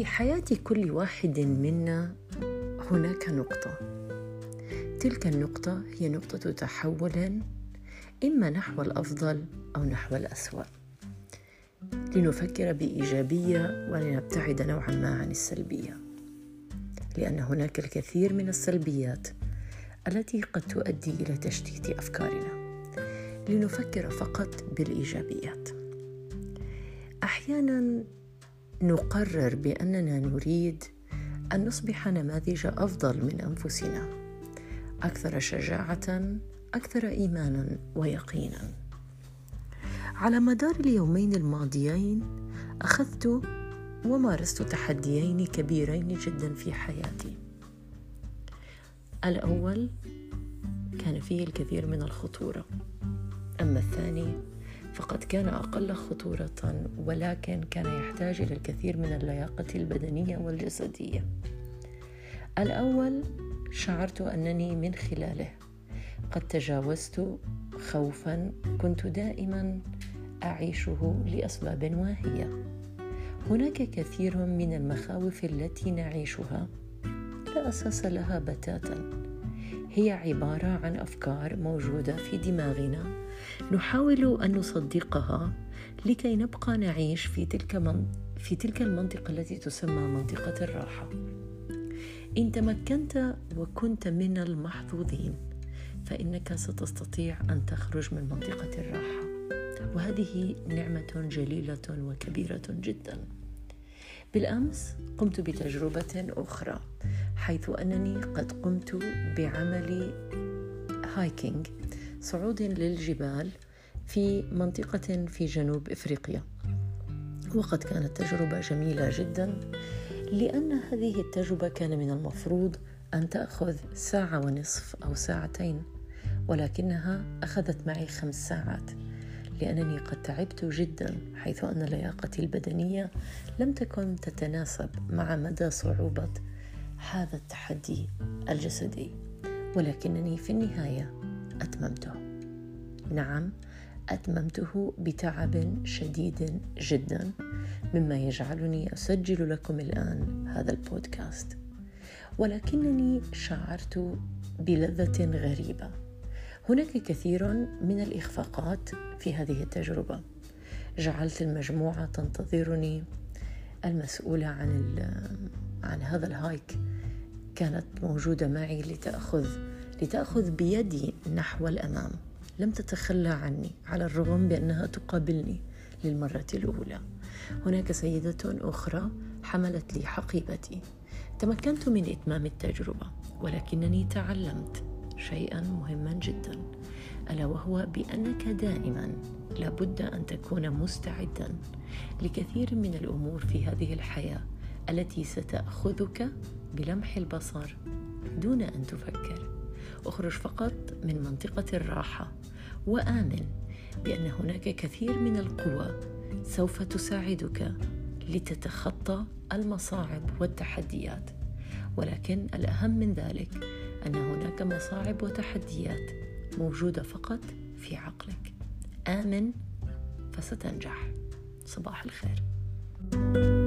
حياة كل واحد منا هناك نقطة. تلك النقطة هي نقطة تحول إما نحو الأفضل أو نحو الأسوأ. لنفكر بإيجابية ولنبتعد نوعا ما عن السلبية. لأن هناك الكثير من السلبيات التي قد تؤدي إلى تشتيت أفكارنا. لنفكر فقط بالإيجابيات. أحيانا نقرر بأننا نريد أن نصبح نماذج أفضل من أنفسنا أكثر شجاعة أكثر إيمانا ويقينا. على مدار اليومين الماضيين أخذت ومارست تحديين كبيرين جدا في حياتي. الأول كان فيه الكثير من الخطورة أما الثاني فقد كان أقل خطورة ولكن كان يحتاج إلى الكثير من اللياقة البدنية والجسدية. الأول شعرت أنني من خلاله قد تجاوزت خوفا كنت دائما أعيشه لأسباب واهية. هناك كثير من المخاوف التي نعيشها لا أساس لها بتاتا هي عبارة عن أفكار موجودة في دماغنا نحاول أن نصدقها لكي نبقى نعيش في تلك من في تلك المنطقة التي تسمى منطقة الراحة. إن تمكنت وكنت من المحظوظين فإنك ستستطيع أن تخرج من منطقة الراحة. وهذه نعمة جليلة وكبيرة جدا. بالأمس قمت بتجربة أخرى. حيث أنني قد قمت بعمل هايكينج صعود للجبال في منطقة في جنوب إفريقيا. وقد كانت تجربة جميلة جدا لأن هذه التجربة كان من المفروض أن تأخذ ساعة ونصف أو ساعتين ولكنها أخذت معي خمس ساعات لأنني قد تعبت جدا حيث أن لياقتي البدنية لم تكن تتناسب مع مدى صعوبة هذا التحدي الجسدي ولكنني في النهاية أتممته. نعم أتممته بتعب شديد جدا مما يجعلني أسجل لكم الآن هذا البودكاست. ولكنني شعرت بلذة غريبة. هناك كثير من الإخفاقات في هذه التجربة. جعلت المجموعة تنتظرني المسؤولة عن عن هذا الهايك. كانت موجودة معي لتأخذ لتأخذ بيدي نحو الأمام. لم تتخلى عني على الرغم بأنها تقابلني للمرة الأولى. هناك سيدة أخرى حملت لي حقيبتي. تمكنت من إتمام التجربة ولكنني تعلمت شيئا مهما جدا. ألا وهو بأنك دائما لابد أن تكون مستعدا لكثير من الأمور في هذه الحياة التي ستأخذك بلمح البصر دون أن تفكر. اخرج فقط من منطقة الراحة وآمن بأن هناك كثير من القوى سوف تساعدك لتتخطى المصاعب والتحديات. ولكن الأهم من ذلك أن هناك مصاعب وتحديات موجودة فقط في عقلك. آمن فستنجح. صباح الخير. thank you